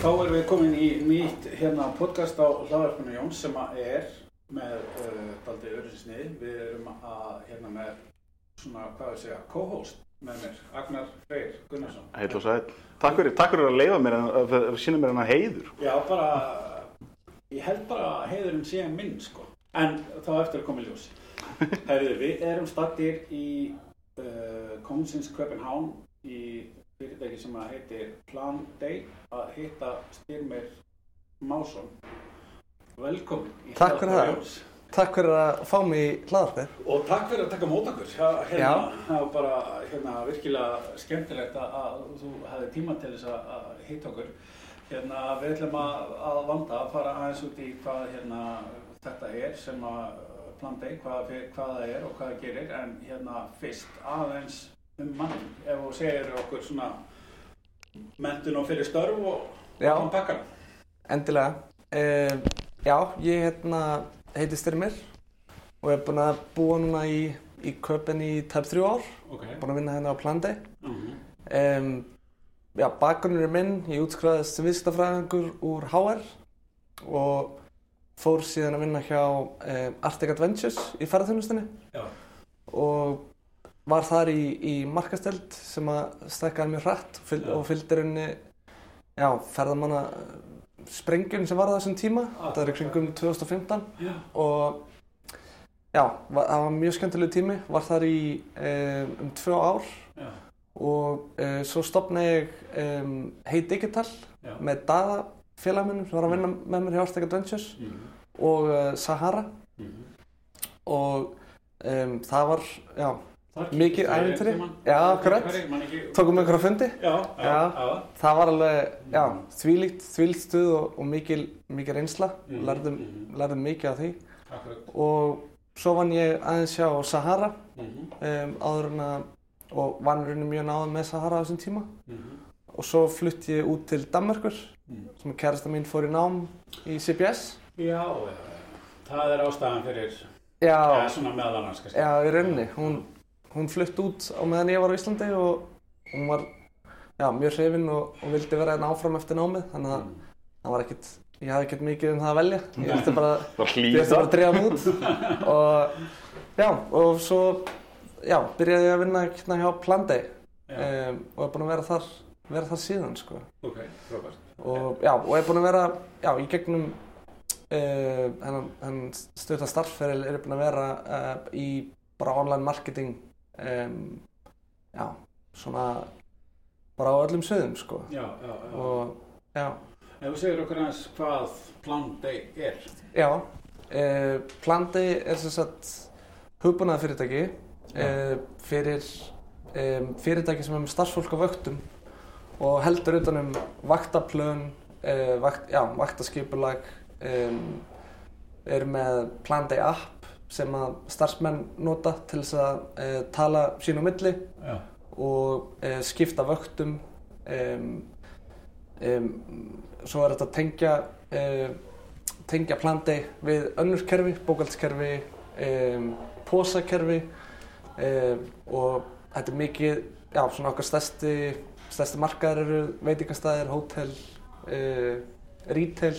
þá erum við komin í nýtt hérna podcast á hlaðarpunni Jóns sem að er með uh, daldi örysinsniði. Við erum að hérna með svona, hvað við segja, co-host með mér, Agnar Freyr Gunnarsson. Heil og sæl. Takk fyrir, takk fyrir að leiða mér að, að, að sína mér hennar heiður. Já, bara, ég held bara að heiðurinn sé minn, sko. En þá eftir að koma í ljós. Herriði, við erum stattir í uh, Kongsins Köpenhán í fyrirtæki sem að heitir Plan Day að hitta Styrmir Másson. Velkomin í Takk fyrir það. Takk fyrir að fá mig í hlaðarpið. Og takk fyrir að taka mót okkur. Það, hérna, það var bara hérna, virkilega skemmtilegt að, að þú hefði tíma til þess að, að hitta okkur. Hérna, við ætlum að, að vanda að fara aðeins út í hvað hérna, þetta er sem að Plan Day, hvað, hvað það er og hvað það gerir. En hérna fyrst aðeins um mann. Ef þú segir okkur svona mentun og fyrir störf og hann pakkar. Endilega. Uh, já, ég hérna, heiti Styrmir og er búinn að búa núna í, í Köpen í tæp þrjú ár. Ok. Búinn að vinna hérna á Plandi. Mm Um, já, bakgrunnur er minn. Ég útskræðist sem viðskiptafræðingur úr HR og fór síðan að vinna hjá um, Arctic Adventures í ferðarþjónustinni og var þar í, í markasteld sem að stækkaði mjög hratt og, og fylgdi rauninni já, ferðamanna sprengjum sem var á þessum tíma. Ah, þetta er í kringum 2015 Já. og já, var, það var mjög skemmtilegu tími. Var þar í um, um tvö ár. Já. og uh, svo stopnaði ég um, Hey Digital með Dada félagmennum sem var að vinna með mér hjá Arctic Adventures Mm og uh, Sahara. -hmm. og það var, já, Mikið við tímann. Já, akkurat. Tókum einhverja fundi Já, já, Já. það var alveg, Mm. þvílíkt, þvílíkt stuð og, og mikil, mikil reynsla, Mhm, lærðum, mhm. lærðum mikið af því Akkurat. og svo vann ég aðeins hjá Sahara Mhm, um, áður en að, og vann rauninni mjög náðum með Sahara á þessum tíma mhm, og svo flutti ég út til Danmarkur mhm. sem kærasta mín fór í nám í CBS Já, það er ástæðan fyrir, Já, ja, svona meðal annars kannski. já, í rauninni, hún, hún flutti út á meðan ég var á Íslandi og hún var já, mjög hrifin og, og vildi vera hérna áfram eftir námið þannig að Mm. það var ekkert, ég hafði ekkert mikið um það að velja. Ég vildi bara, bara drefa mig út. Og já, og svo já, byrjaði ég að vinna hérna hjá Plandey Já, um, og er búinn að vera þar vera þar síðan sko. Ok, frábært. og já, og er búinn að vera já, í gegnum uh, hennan, hennan stjórna starfferil er ég búinn að vera uh, í bara online marketing um, já, svona bara á öllum sviðum sko Já, já, já. og já, Ef þú segir okkur aðeins hvað Plan Day er. já uh, Plandi er sem sagt hugbúnaða fyrirtæki uh, fyrir um, fyrirtæki sem er með starfsfólk á vöktum og heldur utan um vaktaplön uh, vakt, já, vaktaskipulag um, er með Plan Day app sem að starfsmenn nota til þess að uh, tala sín á milli Já. og uh, skipta vöktum um, um, svo er þetta að tengja uh, tengja plandi við önnur kerfi, bókaldskerfi posakerfi og þetta er mikið já, svona okkar stærsti stærsti markaðar eru veitingastæðir, hótel retail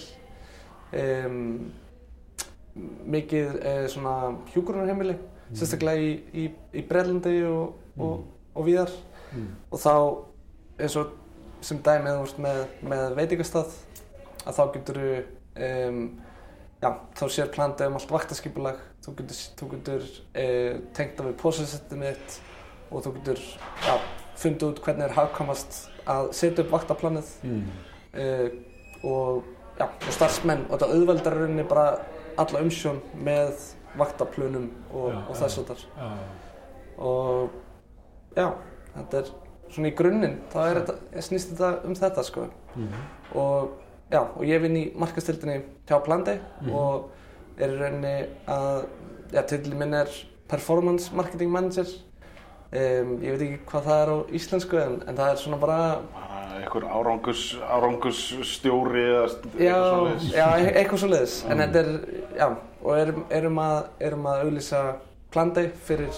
um, mikið uh, svona hjúgrunarheimili sérstaklega í, í, í Bretlandi og, og, og víðar. Mm. og þá eins og sem dæmið með, með veitingastað að þá getur um, já, þá sér plandið um allt vaktaskipulag. Þú getur, þú getur uh, tengt af við pósasettið mitt og þú getur já, fundið út hvernig er hagkamast að setja upp vaktaplanið. Mm. uh, og, og starfsmenn og þetta auðveldar rauninni bara alla umsjón með vaktaplunum og, og þess og þar og já, þetta er svona í grunninn, þá er þetta, snýst þetta um þetta sko. Mhm. og já, og ég vinn í markastildinni hjá Plandi Mhm. og er í rauninni að, já, titli minn er Performance Marketing Manager. Um, ég veit ekki hvað það er á íslensku en, en það er svona Bara Einhver árangus, árangus stjóri eða já, eitthvað svoleiðis. já, e- eitthvað svo leiðis en Mm. þetta er, já, og erum, erum að erum að auglýsa Plandi fyrir,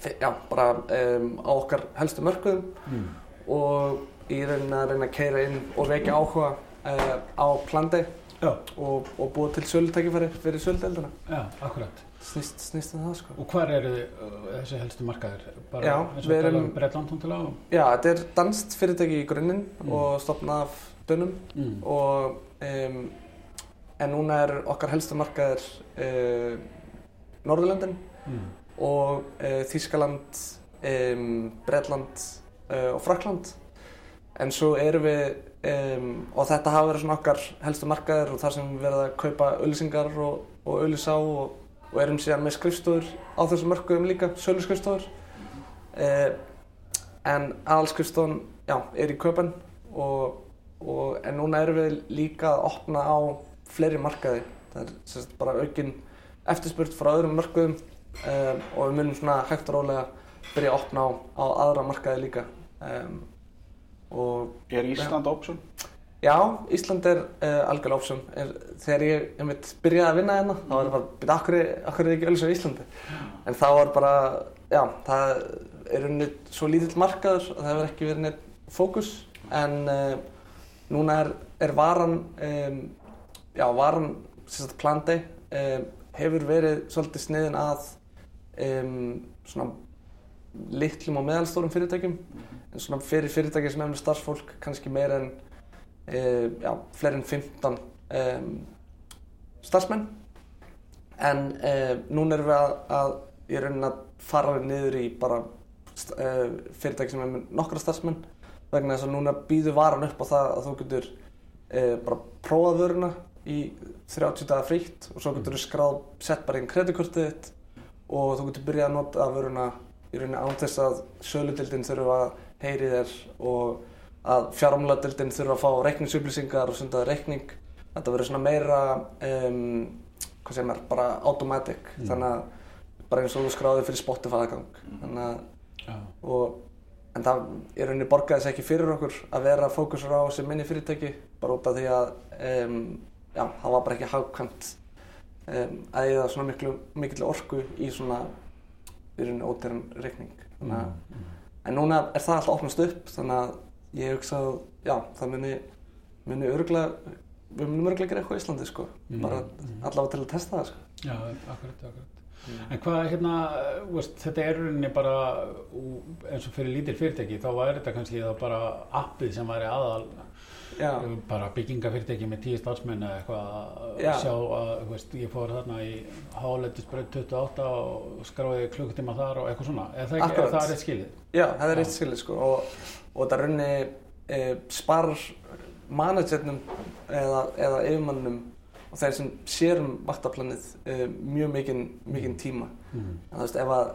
fyrir já, bara um, á okkar helstu mörkuðum Mm. og í rauninni að reyna að keira inn og vekja áhuga uh, á plandi Já, og, og búa til sölutækifæri fyrir söludeldina. já, akkurat. Snýst, snýst um það sko. Og hvar eru þið uh, þessi helstu markaðir? Bara Já, eins og við erum- um Bretland tóntilega? Já, þetta er danst fyrirtæki í grunninn Mm. og stopnað af dönum Mm. og um, en núna er okkar helstu markaðir uh, Norðurlöndin Mm. og uh, Þýskaland, um, Bretland uh, og Frakland en svo erum við um, og þetta hafa verið svona okkar helstu markaðir og þar sem við verðum að kaupa auðlýsingar og, og auðlýsa á og, og erum síðan með skrifstofur á þessum mörkuðum líka, söluskrifstofur. Uh, en aðalskrifstofun, já, er í köpen og, og en núna erum við líka að opna á fleiri markaði. Það er sagt, bara aukin eftirspurt frá öðrum mörkuðum um, og við munum svona hægt og rólega byrja að opna á, á aðra markaði líka. Um, og Er Ísland option? Já, Ísland er uh, algjörlega er, þegar ég einmitt byrjaði að vinna hérna þá var það bara, byrja, akkur, akkur er ekki öll svo Íslandi? En þá var bara, já, það er unni svo lítill markaður að það hefur ekki verið neitt fókus. En uh, núna er, er varan um, já, varan sagt Plandey um, hefur verið svolítið sniðin að um, svona litlum og meðalstórum fyrirtækjum. En svona fyrir fyrirtæki sem með starfsfólk kannski meira en já, fleiri en 15 um, starfsmenn. En uh, núna erum við að, að í rauninni að fara niður í bara uh, fyrirtæki sem er með nokkra starfsmenn. Vegna þess að núna býður varan upp á það að þú getur bara prófað vöruna í 30 daga frítt og svo getur þú skráð sett bara einn kreditkortið þitt og þú getur byrjað að nota vöruna í rauninni án þess að söludildin þurfa að heyri þér og að fjármáladildin þurfa að fá reikningsupplýsingar og senda þér reikning þetta verður svona meira um, hvað segir maður, bara automatic Mm. þannig að bara eins og þú skráði fyrir Spotify aðgang þannig að Já. og en það í rauninni borgaði þess ekki fyrir okkur að vera fókusur á þessi minni fyrirtæki bara út af því að um, já, það var bara ekki hagkvæmt um, að eða svona miklu, miklu orku í svona í rauninni óterun reikning þannig að Mm. En núna er það alltaf opnast upp þannig að ég hugsa að já, það muni, muni örgulega, við munum örgulega gera eitthvað í Íslandi sko, Mm. bara Mm. allavega til að testa það sko. Já, akkurat, akkurat. En hvað, hérna, veist, þetta er rauninni bara, eins og fyrir lítil fyrirtæki, þá væri þetta kannski þá bara appið sem væri aðal, Já, bara byggingafyrirtæki með tíu starfsmenn eða eitthvað að Já. sjá að, veist, ég fór þarna í háletisbröð 28 og skráði klukkutíma þar og eitthvað svona. Er það, ekki, er það rétt skilið? já, það er eitt skilið sko og, og þetta raunni e, sparar managernum eða, eða yfirmannum og þeir sem sér um vaktaplanið e, mjög mikinn mikinn tíma. Mm. Þú veist, ef að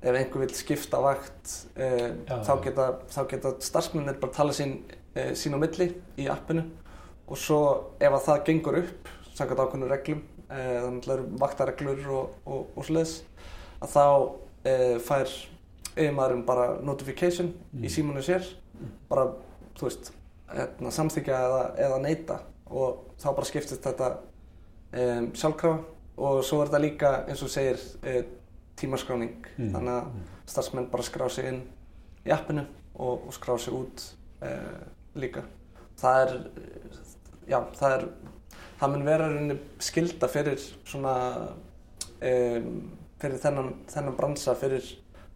ef einhver vil skipta vakt e, Já, þá, geta, þá geta starfsmennir bara tala sín, e, sín á milli í appinu og svo ef að það gengur upp samkvæmt ákveðnum reglum e, þannig að eru vaktareglur og, og, og svoleiðis að þá e, fær yfirmaðurinn bara notification Mm. í símanu sér bara, þú veist, hérna, samþykja eða, eða neyta og þá bara skiptist þetta um, sjálfkrafa og svo er þetta líka eins og segir e, tímaskráning Mm. þannig að Mm. starfsmenn bara skrá sig inn í appinu og, og skrá sig út uh, líka. Það er, já, það er, það mun vera rauninni skilda fyrir svona, um, fyrir þennan, þennan bransa, fyrir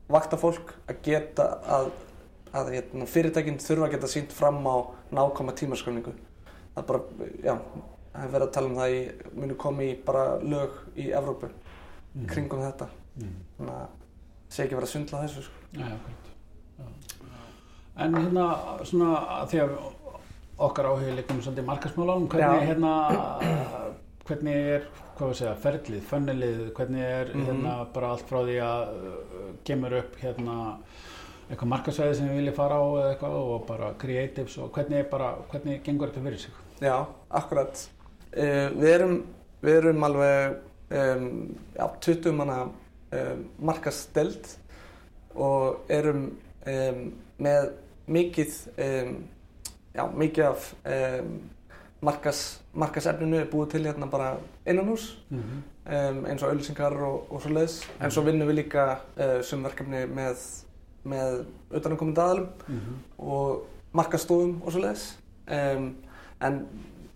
vaktafólk að geta að, að hérna, fyrirtækinn þurfa að geta sínt fram á nákvæma tímaskráningu. Það er bara, já, það er verið að tala um það í, muni komi í bara lög í Evrópu Mm. kringum þetta. Mm. Þannig að sé ekki verið að svindla á þessu sko. Já, akkurat. Já. En hérna, svona, að að okkar áhuga leikum svolítið markasmálunum, hvernig, hérna, hvernig er, hvað við segja, ferlið, fönnilið, hvernig er, Mhm. hérna, bara allt frá því að uh, kemur upp, hérna, eitthvað markasvæði sem við viljum fara á eða eitthvað og bara creatives og hvernig er bara, hvernig gengur þetta fyrir sig? Já, akkurat. Uh, við, erum, við erum alveg um, já, 20 manna um, markasteld og erum um, með mikið, já, mikið af markas, markasefninu er búið til hérna bara innanhús Mm -hmm. eins og auðlýsingar og, og svo leiðis. En svo vinnum við líka uh, sum verkefni með, með utanakomandi aðalum og markastofum og svo leiðis um, en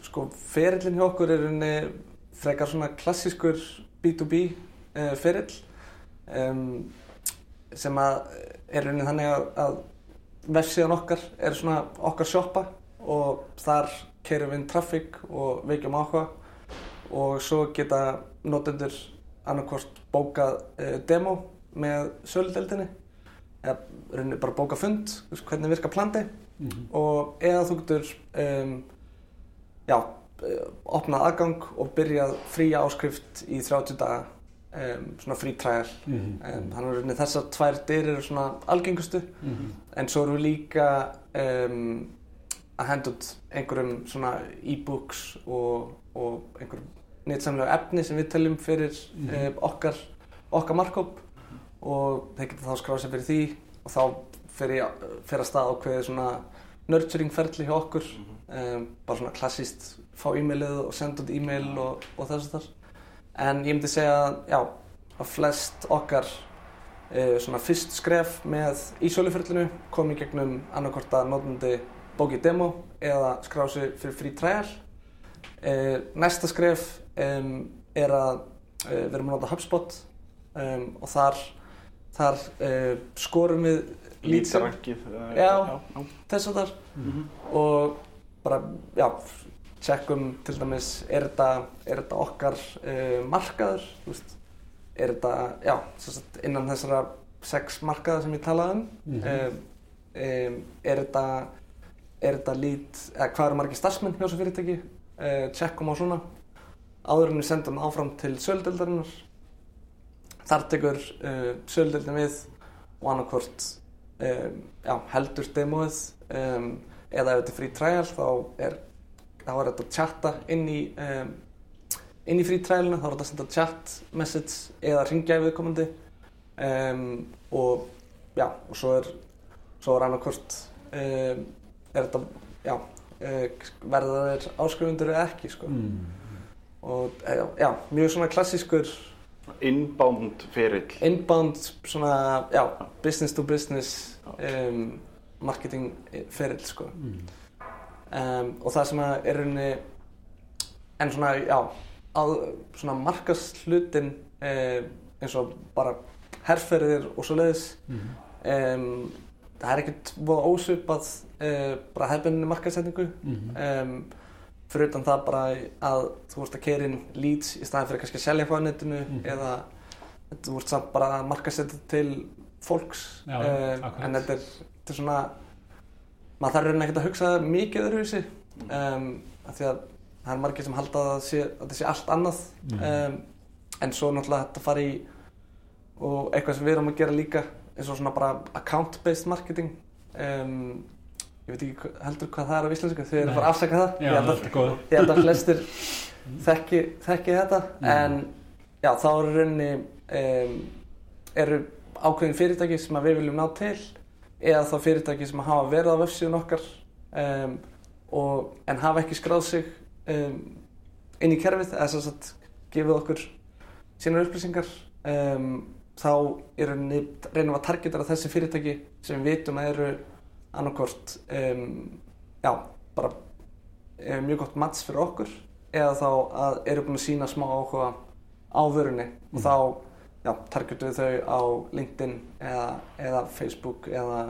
sko ferillin hjá okkur er unni frekar svona klassískur B2B uh, ferill. Um, sem að er unni þannig að, að vefsíðan okkar er svona okkar shoppa og þar keirum við inn traffic og veikjum áhuga. Og svo geta notendur annarkvort bókað uh, demo með söludeldinni eða bara bóka fund, hvernig virka plandi og eða þú getur um, já, opnað aðgang og byrjað fría áskrift í 30 daga um, svona frí trial Mhm. um, þannig að þessar tvær dyr eru svona algengustu Mhm. en svo erum við líka að henda út einhverjum svona e-books og, og einhverjum nýtsamlega efni sem við teljum fyrir Mhm. okkar, okkar markkóp og þeir geta þá skráð sér fyrir því og þá fyrir, fyrir að stað ákveðið svona nurturing ferli hjá okkur. Um, bara svona klassíst fá e-mailið og senda út e-mail og, og þess að þar en ég myndi segja já, að flest okkar uh, svona fyrst skref með í söluferlinu kom í gegnum annarkort að notandi bóki demo eða skráð sér fyrir frí trial. Uh, næsta skref um, er að uh, við erum að nota HubSpot um, og þar þar uh, skorum við Lítrankið. Já. þess að þar Mhm. og bara, já, tjekkum til dæmis, er þetta, er þetta okkar uh, markaður, þú veist, er þetta, já, sem sagt, innan þessara sex markaða sem ég talaði um, Mhm. um, um, er þetta, er þetta lít, eða hvað eru margir starfsmenn hjá þessu fyrirtæki, uh, tjekkum á svona, áður en við sendum áfram til söludeldarinnar, þar tekur uh, söludeldin við og annarkvort um, já, heldur demóið um, eða ef þetta er free trial þá er, þá þetta að chatta inn í um, inn í free trialinu, þá er þetta að senda chat message eða ringja í viðkomandi og já, og svo er svo er annarkvort er þetta, já verða þeir áskrifundur eða ekki sko. Mm. og eh, já, mjög svona klassískur Inbound ferill. inbound svona, já, business to business um, marketing ferill sko Mm. um, og það sem að er rauninni en svona, já að svona markaslutin um, eins og bara herrferðir og svo leiðis Mhm. um, það er ekkert voða ósvipað uh, bara hefðbundinni markasetningu Mhm. Fyrir utan það bara að þú vorst að keira inn leads í staðin fyrir kannski að selja eitthvað á netinu Mhm. eða þú vorst samt bara að markasetja til fólks. Já, um, en þetta er, þetta er svona maður þarf raunin ekkert að hugsa mikið öðruvísi um, af því að það er margir sem halda að það sé, allt annað. Mhm. um, en svo náttúrulega þetta fara í og eitthvað sem við erum að gera líka eins og svona bara account-based marketing. Um, ég veit ekki heldur hvað það er á íslensku þið erum Nei. bara að afsaka það Já, ég, held að, góð. ég held að flestir þekki, þekki þetta Mhm. en já þá eru rauninni um, eru ákveðin fyrirtæki sem að við viljum ná til eða þá fyrirtæki sem hafa verið á vefsíðun okkar um, og, en hafa ekki skráð sig um, inn í kerfið eða sem sagt gefið okkur sínar upplýsingar þá reynum við að targetara þessi fyrirtæki sem við vitum að eru annarkvort um, já, bara um, mjög gott mats fyrir okkur eða þá að eru búin að sína smá áhuga á vörunni og þá já, targetum við þau á LinkedIn eða, eða Facebook eða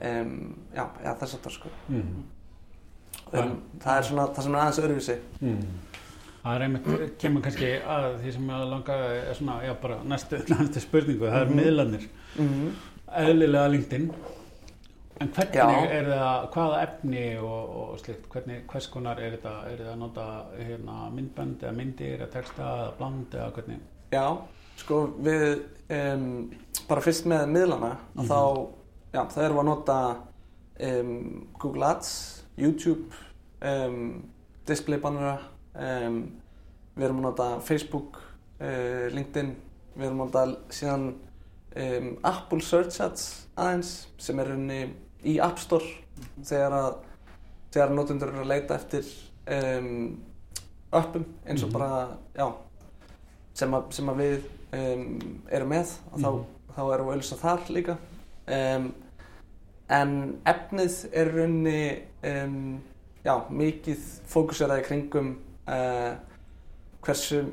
um, já, eða þess að það sko Mhm. um, það er svona það sem er aðeins öðruvísi Mm. Það er einmitt, kemur kannski að því sem ég langa er svona, já bara næstu, næstu spurningu, það er Mhm. miðlarnir, mm eðlilega LinkedIn, en hvernig Já. er það, hvaða efni og, og slikt, hvernig, hvers konar er þetta, er þetta að nota hérna, myndbönd eða myndir eða texta eða bland eða hvernig? Já, sko við um, bara fyrst með miðlana að Mhm. þá, já, það erum við að nota um, Google Ads, YouTube, um, display bannera, um, við erum að nota Facebook, uh, LinkedIn, við erum að nota síðan Apple Search Ads aðeins sem er rauninni í App Store þegar að þegar notendur eru að leita eftir um, appum eins og Mhm. bara, já, sem, að, sem að við um, erum með og þá, Mhm. þá erum við auðvitað þar líka um, en efnið er um, já, mikið fókuseraði kringum uh, hversu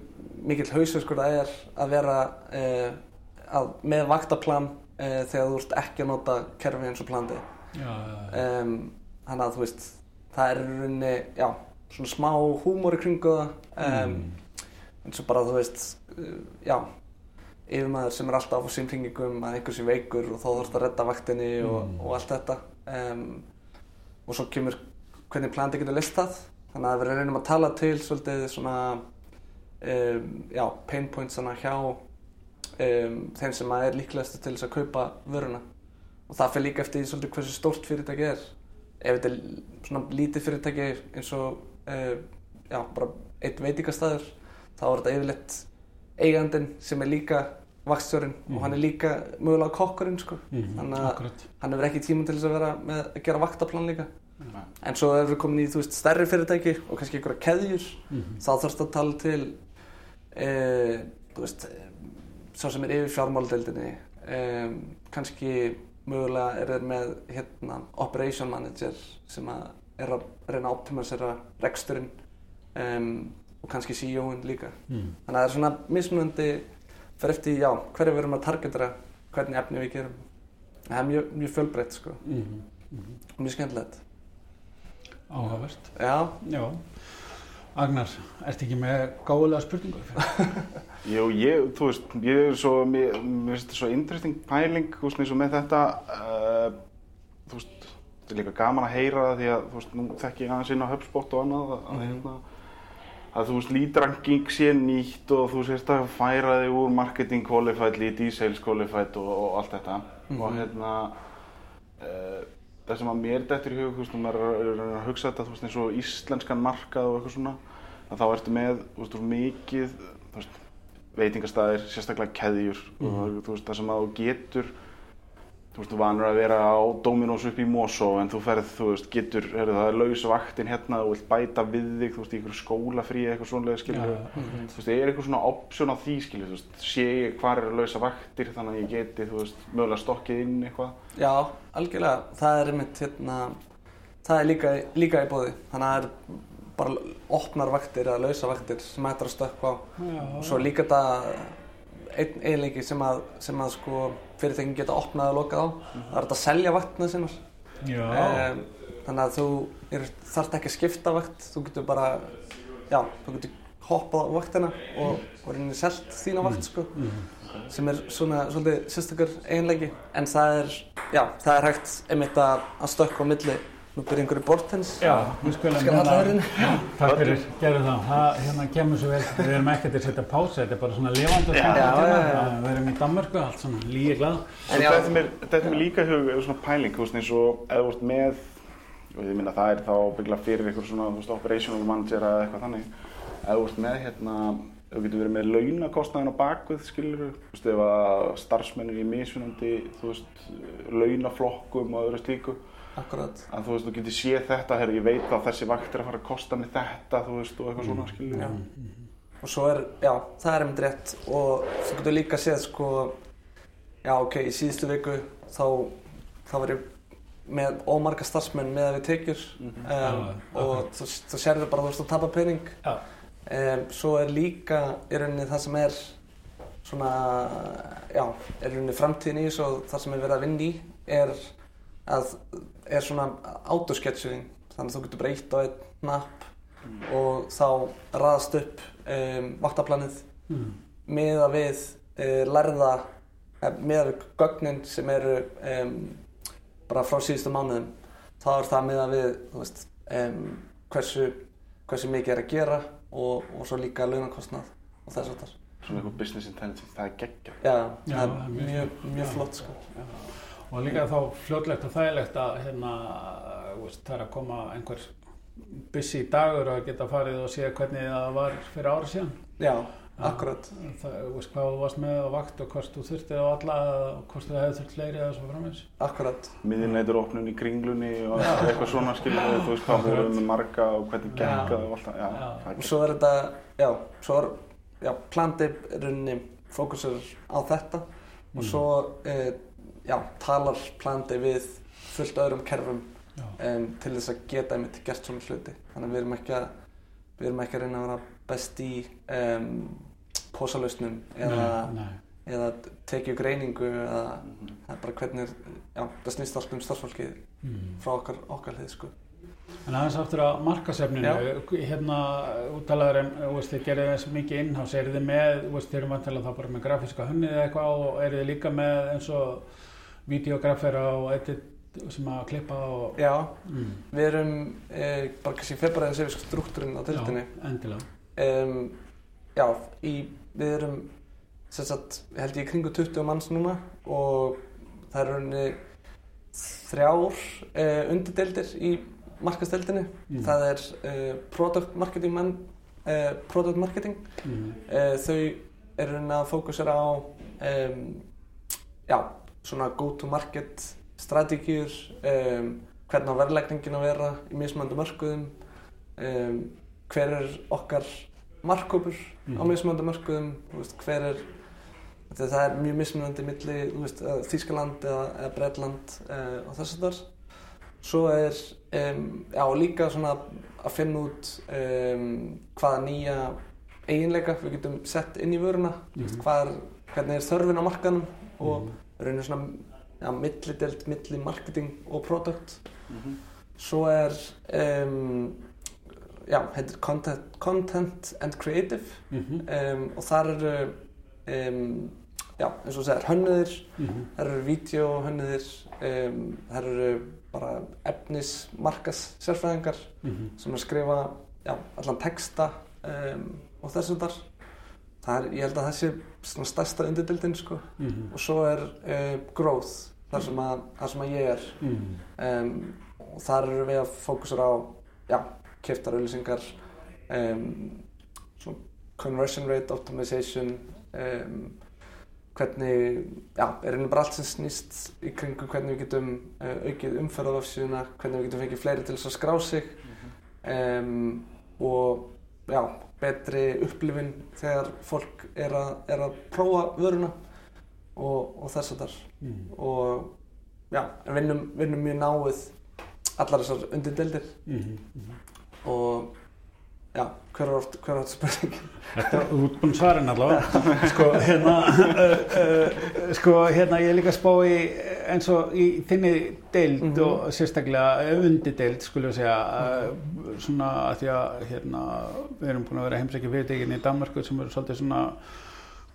mikill hausverkur það er að vera uh, að, með vaktaplan uh, þegar þú ert ekki að nota kerfi eins og plandi. Um, þannig að þú veist það er rauninni, já, svona smá húmor í kringu það. Um, eins og bara þú veist já, yfirmaður sem er alltaf á símfringingum að einhver sé veikur og þá þarfst að redda vaktinni og, Mm. og allt þetta. Um, og svo kemur hvernig plandi getur list það. Þannig að við reynum að tala til svolítið svona já, pain points þannig hjá þeim sem er líklegast til þess að kaupa vöruna og það fyrir líka eftir því svolítið hversu stórt fyrirtæki er ef þetta er svona lítið fyrirtæki eins og uh, já, bara einn veitingastæður þá er þetta yfirleitt eigandinn sem er líka vakstjórinn og hann er líka mögulega kokkurinn sko. Mhm, þannig að akkurat. hann hefur ekki tíma til þess að vera með að gera vaktaplan líka Nei. en svo ef við komin í þú veist stærri fyrirtæki og kannski einhverja keðjur Mhm. þá þarfst að tala til uh, þú veist eh, sá sem er yfir fjármáladeildinni um, kannski mögulega er þeir með hérna, operation manager sem að er að reyna að optimisera reksturinn um, og kannski CEO-in líka Mm. þannig að það er svona mismunandi fyrir eftir, já, hverju við erum að targetera hvernig efni við gerum það er mjög, mjög fjölbreytt sko Mhm. Mhm. og mjög skemmtilegt Áhugavert. já, Já. Agnar, ertu ekki með gáðulega spurningu? Jú, ég, þú veist, ég er svo, mér, finnst þetta svo interesting pæling, þú veist, eins og með þetta, uh, þú veist, þetta er líka gaman að heyra það því að, þú veist, nú þekki ég aðeins inn á HubSpot og annað, að, að, hérna, að þú veist, lead ranking sé nýtt og þú sést að færa þig úr marketing qualified, lead sales qualified og, og allt þetta. Og hérna, uh, það sem að mér dettur í hug, þú veist, þú er er að hugsa þetta, þú veist, eins og íslenskan markað og eitthvað svona, að þá ertu með, þú veist, mikið, þú veist, veitingastæðir, sérstaklega keðjur og þú veist, það sem að þú getur þú veist, þú vanur að vera á Dominos upp í Mosó en þú ferð, þú veist, getur, heyrðu, það er laus vaktin hérna, þú vilt bæta við þig, þú veist, í einhverju skólafrí eitthvað svoleiðis, skilur Já, þú veist, er eitthvað svona option á því, skilur, þú veist, sé ég hvar eru lausa vaktir þannig að ég geti, þú veist, mögulega stokkið inn eitthvað. já, algjörlega það er einmitt hérna það er líka, líka í bóði þannig að það er bara opnar vaktir eða lausa vaktir sem hættir að stökkva á. Já, og svo líka þetta einn eiginleiki sem að, sem að sko fyrirtækin geta opnað og lokað á. Það er þetta að selja vaktina sinnar já. um, þannig að þú er, þarft ekki að skipta vakt. Þú getur bara já, þú getur hoppað á vaktina og, og reynir selt þína vakt sko sem er svona svolítið sérstakar eiginleiki. En það er, já, það er hægt einmitt að, að stökkva á milli nú byrja einhverju bortens Já, við skulum Skal halla þér inn? Takk fyrir, gerðu það. Það hérna kemur svo vel. Við erum ekkert að setja pása, þetta er bara svona og Já, já, já. Við erum í Danmörku, allt svona lígi glað. En já, Þetta er mér, þetta mér líka hug, er svona pæling, þú veist, eins og ef þú ert með, og ég minna það er þá byggla fyrir eitthvað svona, þú veist, operational manager eða eitthvað þannig, ef þú ert með hérna, þú getur verið með launakostnaðin á bakvið, skilur þú veist, ef að starfsmennir í mismunandi, þú veist, launaflokkum og öðru slíku, akkurat. Að þú veist, þú getur séð þetta, herri, ég veit að þessi vakt er að fara að kosta mig þetta, þú veist, og eitthvað svona, skilur Já. og svo er, já, það er einmitt rétt. Og þú getur líka séð sko já, ok, í síðustu viku þá, þá var ég með ómarga starfsmenn með að við tekjur. Um, Já, og þú, þú sérður bara að þú veist að tapa pening. Já. um, svo er líka í rauninni það sem er svona, já, er í rauninni framtíðin í þessu og það sem er verið að vinna í er að, er svona autosketchuðing þannig að þú getur bara ítt á einn napp og þá raðast upp um, vaktaplanið Mm. miða við uh, lærða, eh, miða við gögnin sem eru um, bara frá síðustu mánuðum þá er það miða við veist, um, hversu, hversu mikið er að gera og, og svo líka launakostnað og þess að það Svona eitthvað business intelligence, það er geggja. Já, Já, það er mjög mjög, flott. mjög Já. Og líka þá fljótlegt og þægilegt að hérna, veist, það er að koma einhver busy dagur að geta farið og sé hvernig það var fyrir ára síðan. Já, akkurat. Það, veist hvað þú varst með á vakt og hvort þú þurfti á alla og hvort þú hefði þurft fleiri eða svo framins. Akkurat. miðinleitur opnun í kringlunni og eitthvað svona skilur við, þú veist hvað við erum með marga og hvernig Já. genga og allt það, já, Já. Og svo er þetta, já, svo er, já, Plandip er rauninni fókusur á þetta og svo, e, já, talar plandi við fullt öðrum kerfum um, til þess að geta einmitt gert svona hluti. Þannig að við erum ekki að við erum ekki að reyna að vera best í um, pósalausnum eða, eða tekið greiningu eða er bara hvernig já, það snýst allt um starfsfólkið Mm. frá okkar, okkar hlið sko. En aðeins aftur að markasefninu, hérna útalaður en þið gerir þess mikið innhás, eru þið með, þið eru vantilega þá bara með grafíska hönnið eða eitthvað og eru þið líka með eins og videografera og edit sem að klippa og... Já, Mm. við erum e, bara kannski febræðins yfir struktúrin á tildinni Já, endilega. um, Já, í, við erum sem sagt, held ég kringu 20 manns núna og það eru rauninni þrjár uh, undirdeildir í markasteildinni. Mm. Það er uh, product marketing menn, product marketing. Mm. Þau eru rauninni að fókusera á um, já, svona go to market strategíur, um, hvernig á verðlegningin að vera í mismöndu mörkuðum, um, hver er okkar markkópur á Mhm. þú veist, hver er þetta það er mjög mismunandi milli, veist, eh, Þýskaland eða, eða Bretland uh, og þess að þar svo er um, já, líka svona að finna út um, hvaða nýja eiginleika við getum sett inn í vöruna mm hvað er, hvernig er þörfin á markanum og Mhm. Raunir svona ja, millidelt milli marketing og product Mhm. svo er um, já, heitir content, content and creative Mhm. um, og þar eru um, já, eins og segir hönnuðir Mhm. þar eru vídeohönnuðir um, þar eru bara efnis markas sérfræðingar Mhm. sem er að skrifa já, allan texta og þess að þar það er, ég held að það sé svona stærsta undirdildin sko Mhm. og svo er uh, growth þar sem að, þar sem að ég er Mhm. um, og þar eru við að fókusera á já, keftar auðlýsingar um, svona conversion rate optimization um, hvernig já, er einnig bara allt sem snýst í kringu hvernig við getum uh, aukið umferð á vefsíðuna, hvernig við getum fengið fleiri til þess að skrá sig um, og já, betri upplifin þegar fólk er að, er að prófa vöruna og, og þess að þar Mhm. og já, en vinnum, vinnum mjög náið allar þessar undirdeildir Mhm. Mhm. og já, hver er oft, hver er oft spurningin? Þetta er útbúin svarin allavega. Sko, hérna, uh, uh, sko, hérna, ég er líka spá í eins og í þinni deild Mhm. og sérstaklega undideild, skulum við segja, uh, svona að því að, hérna, við erum búin að vera heimsækja fyrirtækin í Danmarku sem eru svolítið svona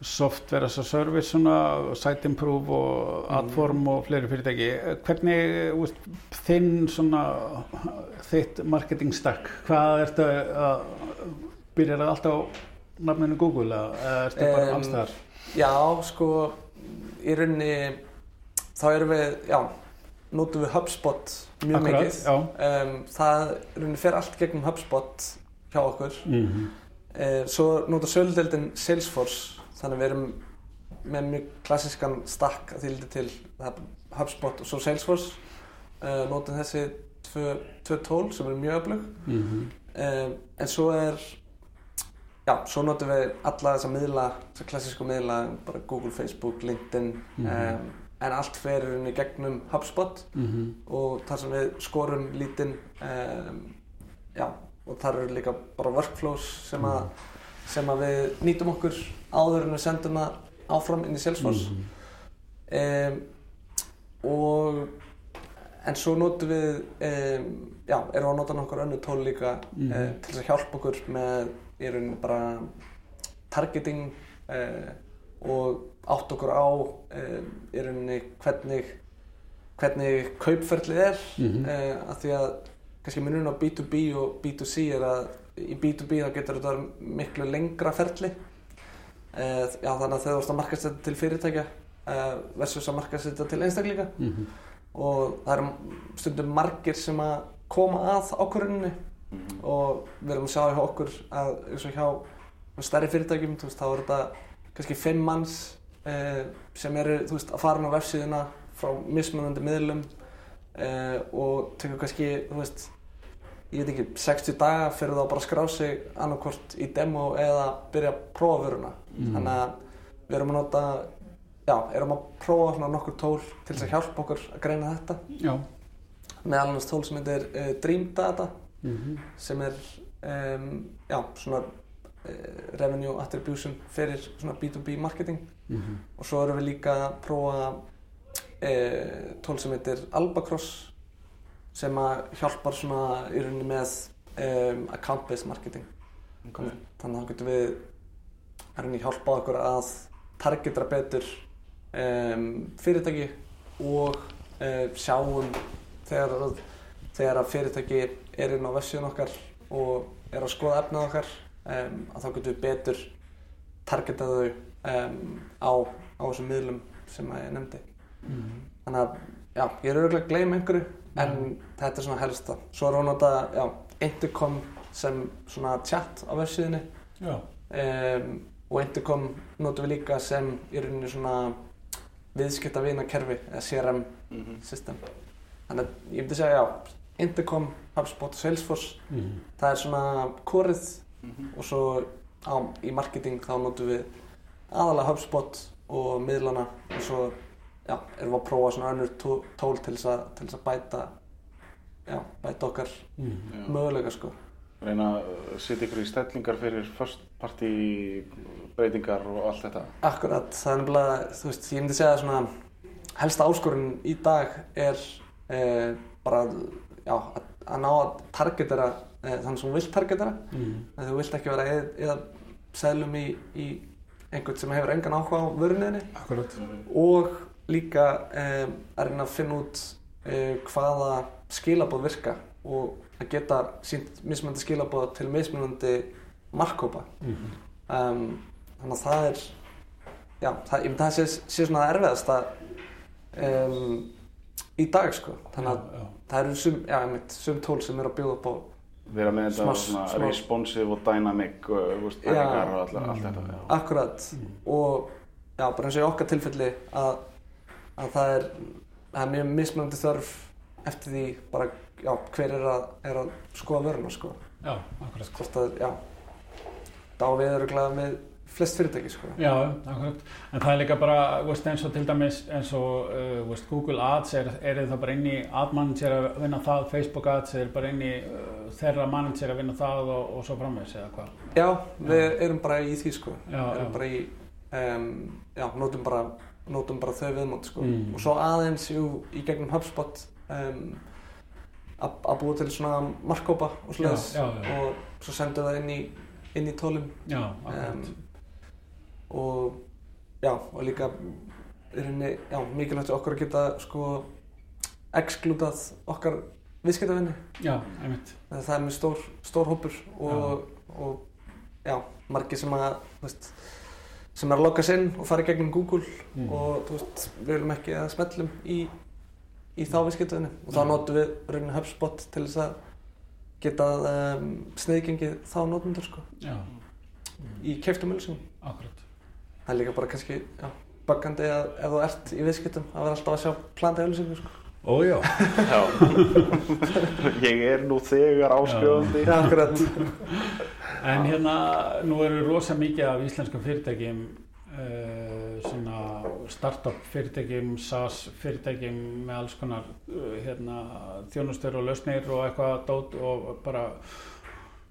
software as a service svona, site improve og adform og fleiri fyrirtæki. Hvernig, úst, þinn svona, þitt marketing stack, hvað ertu að, byrjar það alltaf á nafninu Google eða ertu bara Em, alls þar? Já, sko, í rauninni þá erum við, já, notum við HubSpot mjög Akkurat, mikið. Um, það fer allt gegnum HubSpot hjá okkur. Mm -hmm. Uh, svo notar söludeldin Salesforce, þannig við erum með mjög klassískan stakk að lítið til HubSpot og svo Salesforce. Uh, notum þessi tvö, tvö tól sem eru mjög öflug. Mm -hmm. Um, en svo er já, svo notum við alla þessa miðla, þessa klassísku miðla bara Google, Facebook, LinkedIn Mhm. um, en allt fer í gegnum HubSpot og þar sem við skorum lítinn um, já, og þar eru líka bara workflows sem að, sem að við nýtum okkur áður en við sendum það áfram inn í Salesforce Mhm. um, og en svo notum við um, já, erum að nota nokkur önnu tól líka Mhm. uh, til að hjálpa okkur með í rauninni bara targeting uh, og átt okkur á um, í rauninni hvernig hvernig kaupferlið er. Mhm. uh, af því að kannski munurinn á B2B og B2C er að í B2B þá getur þetta miklu lengra ferli. Uh, já, þannig að þú ert að markastetta til fyrirtækja uh, versus að markastetta til einstaklinga. Mhm. og það eru stundum margir sem að koma að ákvörðunni og við erum að sjá hjá okkur að eins og hjá stærri fyrirtækjum þá er þetta kannski fimm manns eh, sem eru veist, að fara á vefsíðuna frá mismunandi miðlum eh, og tekur kannski þú veist, ég veit ekki 60 daga fyrir þá bara að skrá sig annarkvort í demo eða byrja að prófa vöruna Mhm. þannig að við erum að nota já, erum að prófa nokkur tól til þess að hjálpa okkur að greina þetta Já. meðal annars tól sem heitir uh, Dream Data Mhm. sem er um, já, svona revenue attribution fyrir svona B2B marketing Mhm. og svo erum við líka að prófa uh, tól sem heitir Albacross sem að hjálpar svona í rauninni með um, account-based marketing Okay. þannig að þá getum við að rauninni hjálpa okkur að targetra betur um, fyrirtæki og sjáum þegar, þegar að fyrirtæki er inn á vefsíðun okkar og er að skoða efnið okkar um, að þá getum við betur targetað þau um, á, á þessum miðlum sem að ég nefndi. Mhm. Þannig að, já, ég er auðvitað að gleyma einhverju, en þetta er svona helsta. Svo er hún nota, já, Intercom sem svona chat á vefsíðunni Já. um, og Intercom notum við líka sem í rauninni svona viðskiptavinakerfi eða CRM Mhm. system. Þannig að ég myndi segja, já, Intercom, HubSpot, Salesforce, Mhm. það er svona korið Mhm. og svo á, í marketing þá notum við aðalega HubSpot og miðlana og svo já, erum við að prófa svona önnur tó- tól til þess að, til þess að bæta já, bæta okkar Mhm. Já. möguleika sko. Reyna að setja ykkur í stellingar fyrir first party breytingar og allt þetta. Akkurat, það er nefnilega, þú veist, ég myndi segja að svona helsta áskorun í dag er eh, bara, já, að, að ná að targetera þannig sem þú vilt targetera en þú vilt ekki vera eða, eða seglum í, í einhvern sem hefur engan áhuga á vöruninni Akkurat. og líka um, að reyna að finna út uh, hvaða skilabóð virka og að geta sínt mismunandi skilabóð til mismunandi markkópa Mhm. um, þannig að það er já, það, ég að það sé, sé svona það erfiðasta um, í dag sko þannig að Já, já. það eru sum, sum tól sem eru að bjóða upp á Vera með þetta svona smá- responsive og dynamic uh, þú veist, Já. pælingar og allt, allt þetta. Já. Akkurat og já, bara eins og í okkar tilfelli að, að það er það er mjög mismunandi þörf eftir því bara, já, hver er að, er að skoða vöruna, sko Já, akkurat. hvort að, já þá við erum glæða með flest fyrirtæki, sko Já, akkurat. En það er líka bara, veist, eins og til dæmis, eins og, uh, veist, Google Ads er, er það bara inn í Ad Manager að vinna það, Facebook Ads er bara inn í uh, þeirra manager að vinna það og, og svo framvegs eða hvað? Já, við erum bara í því, sko Já, erum já. bara í um, já, notum bara, notum bara þau viðmót, sko Mm. og svo aðeins, jú, í gegnum HubSpot um, að búa til svona markkópa og Já, já, já. og svo sendum við það inn í, inn í tólum Já, akkurat. um, og já, og líka í rauninni, já, mikilvægt okkur að geta sko exklútað okkar einmitt. það er mjög stór, stór hópur og, og já, margir sem að veist, sem er að logga sinn og fara í gegnum Google Mm. og veist, við viljum ekki að smellum í, í þá viðskiptavinni og þá Mm. notum við rauninni HubSpot til þess að geta um, sniðgengið þá notendur sko Já, í keiftum ölsum akkurat. Það er líka bara kannski já, bakkandi að ef þú ert í viðskiptum að vera alltaf að sjá planta ölsingu sko. Ójá. Já. Ég er nú þegar áskrifandi. Já, akkurat En hérna, nú eru rosa mikið af íslenskum fyrirtækjum, uh, svona startup fyrirtækjum, SaaS fyrirtækjum með alls konar uh, hérna, þjónustur og lausnir og eitthvað dót og bara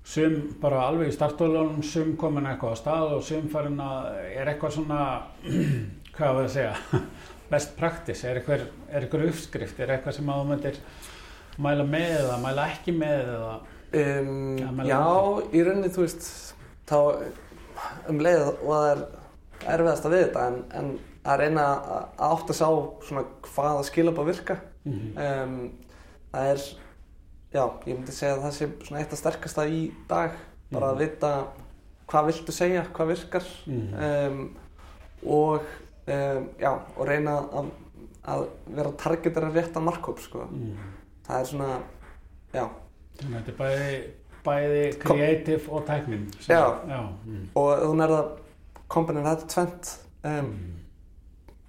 sum bara alveg í startólunum, sum komin eitthvað á stað og sum farin að er eitthvað svona, hvað var það að segja, best practice, er eitthvað, er eitthvað uppskrift, er eitthvað sem að þú myndir mæla með eða mæla ekki með eða? Um, Já, maður- Já, í rauninni þú veist þá um leið og það er erfiðast að við þetta en, en að reyna að að átta sá svona hvaða skilabá virka. Mhm. um, það er já, ég myndi segja að það sé svona eitt af sterkasta í dag bara að Mhm. vita hvað viltu segja, hvað virkar Mhm. um, og um, já, og reyna að, að vera að targetera réttan markkóp sko. Mm. það er svona já, Þannig að þetta er bæði, bæði kreatív og tæknin. sem- Já. Já. Mm. og ef þú nærða kompaninn þetta er tvent um, Mm.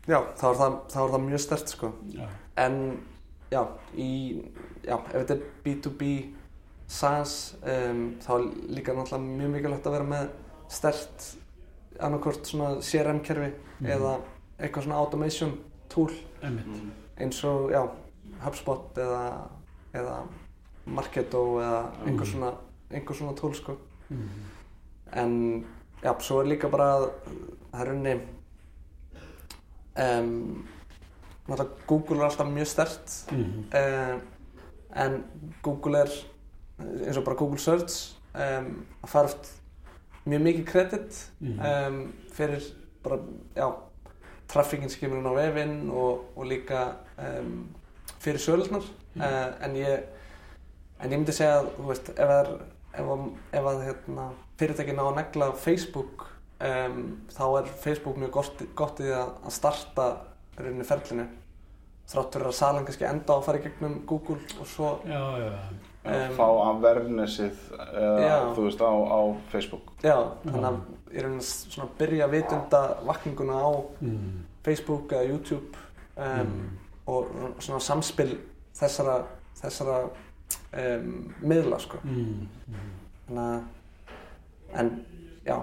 já, þá er það, þá er það mjög stert sko. Já. en já, í, já, ef þetta er B2B SaaS um, þá er líka náttúrulega mjög mikilvægt að vera með stert annarkort svona CRM-kerfi Mhm. eða, eitthvað svona automation tool Einmitt. eins og, já, HubSpot eða, eða Marketo eða einhver svona, einhver svona tool, sko. Mhm. En, já, svo er líka bara, það er unni, um, náttúrulega Google er alltaf mjög stert Mhm. En Google er eins og bara Google Search um, oft mjög mikið kredit Mhm. um, fyrir bara, já, inn á vefinn og, og líka um, fyrir sölunar uh, en ég en ég myndi segja að, þú veist, ef það er ef að, ef að hérna, fyrirtæki ná að negla Facebook þá er Facebook mjög gott, gott í að starta rauninni ferlinu þrátt fyrir að salan kannski enda á að fara í gegnum Google og svo Já, já, að Um, fá eða Já. þú veist á, á Facebook já, þannig að ég rauninni svona byrja að vitunda vakninguna á mm. Facebook eða YouTube um, Mm. og svona samspil þessara, þessara um, miðla sko Mm. þannig að en já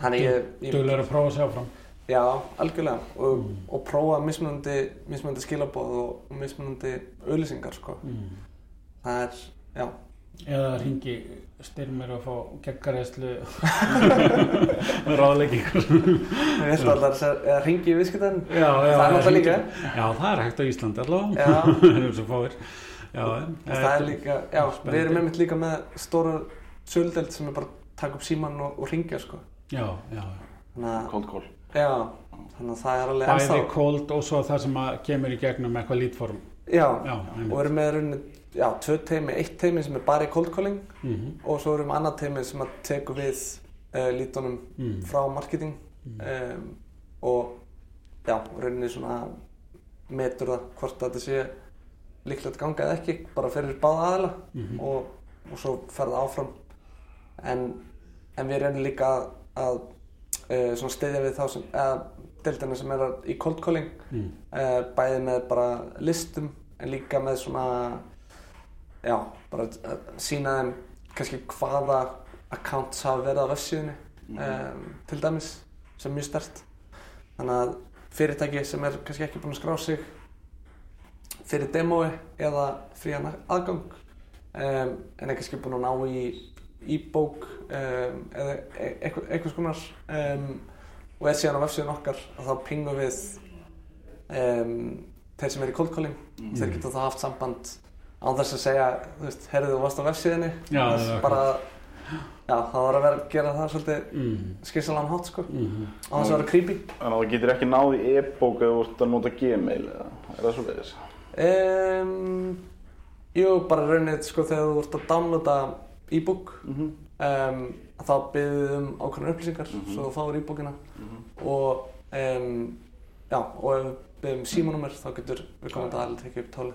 þannig ég, ég Duglegur að prófa að sjá fram já, algjörlega. Og, Mm. og prófa mismunandi, mismunandi skilaboð og, og mismunandi auðlýsingar sko. Mm. það er, já. Eða ringi styrmir og fá geggaræðslu með ráðleggingur ég veist allar að ringi í já, Það er hringi- líka. Já, það er hægt á Íslandi allavega. Já. Það eru svo fáir. Já, það er líka, já, við erum einmitt líka með stóra söldeld sem er bara að taka upp síman og, og ringja sko. Já, já, cold call já, þannig að það er alveg Bæði cold og svo það sem kemur í gegnum eitthvað lítform. Já, Já, og við erum með rauninni, já, tvö teimi, eitt teimi sem er bara í cold calling mm og svo erum við annað teimi sem að teku við uh, lítunum Mm. frá marketing um, og já, rauninni svona metur það hvort þetta sé líklegt ganga eða ekki, bara fyrir báða aðila Mhm. og, og svo fer það áfram. En, en við reynum líka að, að uh, svona styðja við þá sem, eða deildina sem er í cold calling. Mm. uh, bæði með bara listum en líka með svona já, bara að sína þeim kannski hvaða accounts hafa verið á vefsíðunni um, til dæmis sem er mjög stert þannig að fyrirtæki sem er kannski ekki búin að skrá sig fyrir demói eða frían aðgang um, en er kannski búin að ná í e-bók um, eða e- eitthvað, eitthvað skonar um, og er síðan á vefsíðun okkar að þá pingum við um, þeir sem er í cold calling Mhm. þeir geta þá haft samband án þess að segja, þú veist, heyrðu þú varst á vefsíðunni Já, Þess það er bara, já, það var að vera að gera það svolítið Mm. skýrsalan hátt sko Mm. á þess að vera creepy Þannig að þú getur ekki náð í e-bók eða ert að nota gmail eða er það svo leiðis? um, Jú, bara raunir sko þegar þú ert að downloada e-book Mm -hmm. um, þá byggðum um ákveðnar upplýsingar Mhm. svo þú fáir e-bookina Mhm. og um, já, og ef við byggðum símanúmer þá getur við aðeins að tekja upp tóli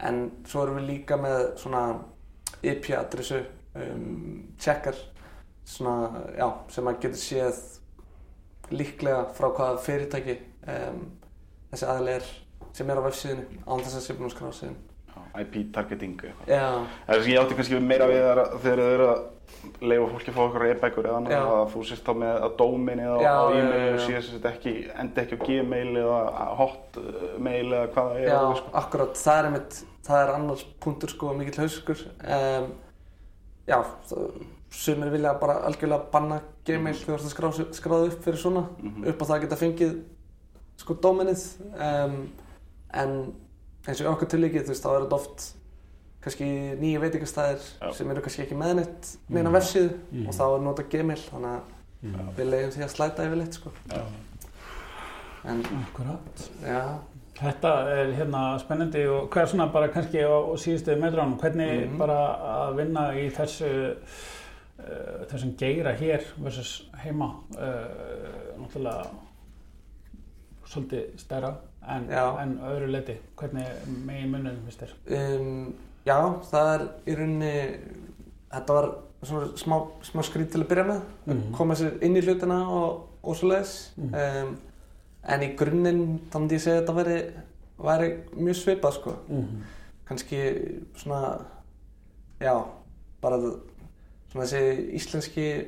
en svo erum við líka með svona IP-adressu checkar svona, já, sem að getur séð líklega frá hvaða fyrirtæki þessi aðeins er sem er á vefsíðinu án þess að sé búin að skrá sig inn. IP targeting eitthvað. Já, Það er sem ég átti kannski meira við þegar þau eru að leifa fólki að fá okkur e-bækur eða annað að þú sést þá með að dóminni á, Já, á e-mail og síðan sést ekki, endi ekki á gmail eða hotmail eða hvað það er. já, sko. akkurat, það er einmitt, það er annars punktur sko mikill hauskur. Um, já, sumir vilja bara algjörlega banna Gmail þegar þú ert að skráða upp fyrir svona, Mhm. upp á það að geta fengið sko dóminnið. Um, en eins og okkur tilíkið, þú veist, þá er þetta oft kannski nýja veitingastæðir Já. sem eru kannski ekki með neitt, neina Mhm. vefsíðu Mhm. og þá er nota Gmail, þannig að Mm. við leiðum því að slæta yfirleitt sko. Já, En, akkurat. já, Þetta er hérna spennandi og hvað er svona bara kannski á á síðustu metránum, hvernig Mhm. bara að vinna í þessu uh, þessum geira hér versus heima uh, náttúrulega svolítið stærra en, en öðru leiti, hvernig megin munum finnst þér? Um, já, það er í rauninni, þetta var svona smá, smá skrít til að byrja með, Mhm. koma sér inn í hlutina og, og svo leiðis. Mhm. Um, en í grunninn, þá myndi ég segja að þetta væri, væri mjög svipað sko. Mm -hmm. Kannski svona, já, bara svona þessi íslenski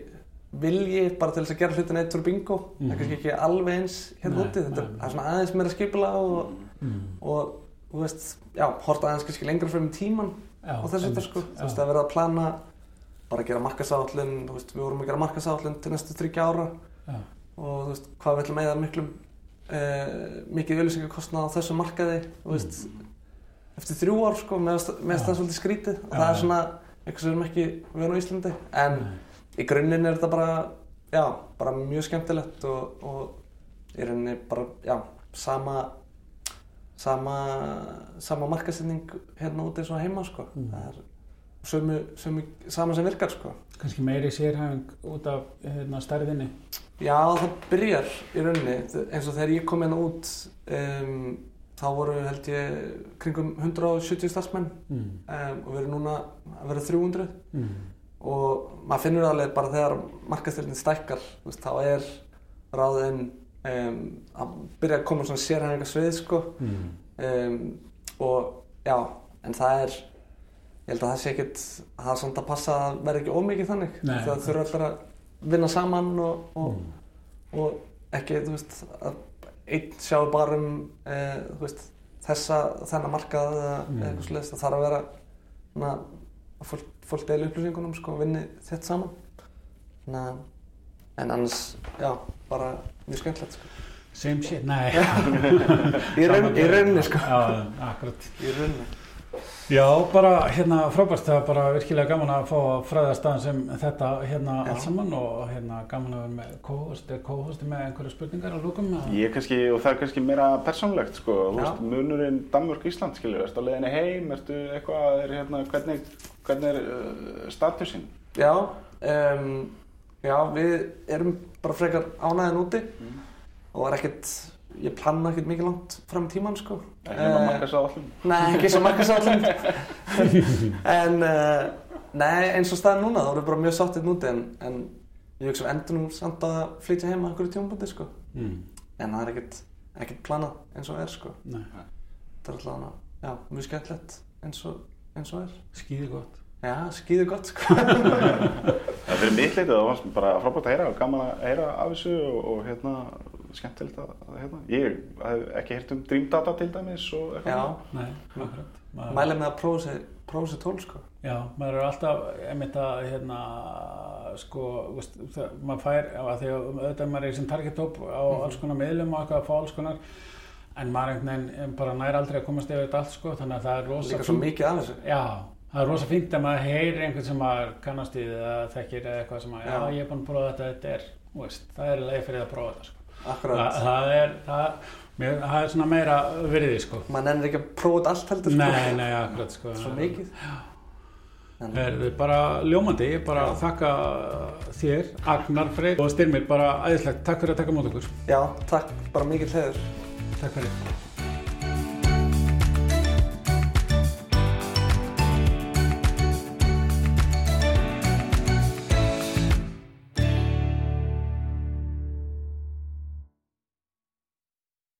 vilji bara til þess að gera hlutin eitt fyrir bingo það er kannski ekki alveg eins hérna úti þetta er, nei, nei. það er svona aðeins meira skipula og, Mm. og þú veist, já, horta aðeins kannski lengra frem í tíman Já, og þessu þetta einmitt, sko, já. þú veist, að vera að plana bara að gera markasáallin, þú veist, við vorum að gera markasáallin til næstu þryggja ára Já. og þú veist, hvað við ætlum að eða miklum uh, mikið auðlýsingakostnað á þessu markaði, þú veist eftir þrjú ár sko, meðast Mm. Já. það svolítið skrítið og Já, það er svona eitthvað sem við erum ekki við erum á Íslandi, en Nei. Í grunninn er þetta bara, já, bara mjög skemmtilegt og, og í rauninni bara, já, sama sama, sama markasetning hérna úti eins og heima sko. Mm. það er sömu, sömu, sama sem virkar sko. Kannski meiri sérhæfing út af hérna, stærðinni. Já, það byrjar í rauninni eins og þegar ég kom hérna út um, þá voru held ég kringum 170 starfsmenn Mm. um, og við erum núna að vera 300 Mm. Og maður finnur alveg bara þegar markastöldin stækkar veist, þá er ráðinn um, að byrja að koma svona sérhæfingar svið sko Mm. um, og já, en það er ég held að það sé ekkert að það er samt að passa að verði ekki ómikið þannig Nei. það þurfa allir að vinna saman og, og, Mm. og ekki, þú veist, að einn sjáu bara um e, þú veist, þessa, þennan markað eða Mm. eitthvað slúðist, það þarf að vera na, að fólk, fólk deili upplýsingunum sko, vinni þett saman na, en annars, já, bara mjög skemmtilegt sko. Same shit, nei. í, raun, í rauninni sko í rauninni Já, bara hérna frábært, það er bara virkilega gaman að fá að fræða staðan sem þetta hérna Já. allt saman og hérna gaman að vera með co-host, er co-hosti með einhverja spurningar á lókum? Ég kannski, og það er kannski meira persónlegt sko, þú veist, munurinn Danmörk-Ísland, skilju, ertu á leiðinni heim, ertu eitthvað, er hérna, hvernig, hvernig er uh, statusinn? Já, um, já, við erum bara frekar ánæðin úti Mm. og er ekkert, ég planna ekkert mikið langt fram í tíman sko. Ekki nema Eh, markasáallum? Nei, ekki svo markasáallin. en uh, nei, eins og staðan núna, þá erum við bara mjög sáttið núti en, en ég hugsa við endur nú samt að flytja heim að einhverju tjónbúndi sko. Mm. En það er ekkert, ekkert planað eins og er sko. Nei, Það er alltaf hana, já, mjög skemmtilegt eins og, eins og er. skýði gott. Já, skýðu gott sko. Það fyrir mitt leitið, það var bara frábært að heyra og gaman að heyra af þessu og, og hérna, skemmtilegt að, að hérna. Ég hef ekki heyrt um Dream Data til dæmis og eitthvað. já, Nei, akkurat. Maður- mæla með að prófa sér, prófa sér tól sko. Já, maður er alltaf einmitt að hérna, sko, veist, það, maður fær, að því að auðvitað maður er í sem target hóp á Mhm. alls konar miðlum og eitthvað að fá alls konar en maður einhvern veginn bara nær aldrei að komast yfir þetta allt sko, þannig að það er rosa Líka svo mikið af þessu. Já, það er rosa fínt að maður heyrir einhvern sem maður kannast í eða þekkir eða eitthvað sem að, já, Já. ég er búinn að prófa þetta, þetta er, veist, það er leið fyrir að prófa þetta sko. Akkurat. Það, það er, það, mér, það er svona meira virði sko. maður nennir ekki að prófa þetta allt heldur sko. Nei, nei, akkurat sko. svo mikið en, Er bara ljómandi, ég bara Já. þakka þér, Agnar Freyr og Styrmir, bara æðislegt, takk fyrir að taka mót okkur. já, takk, bara mikið hleður Takk fyrir.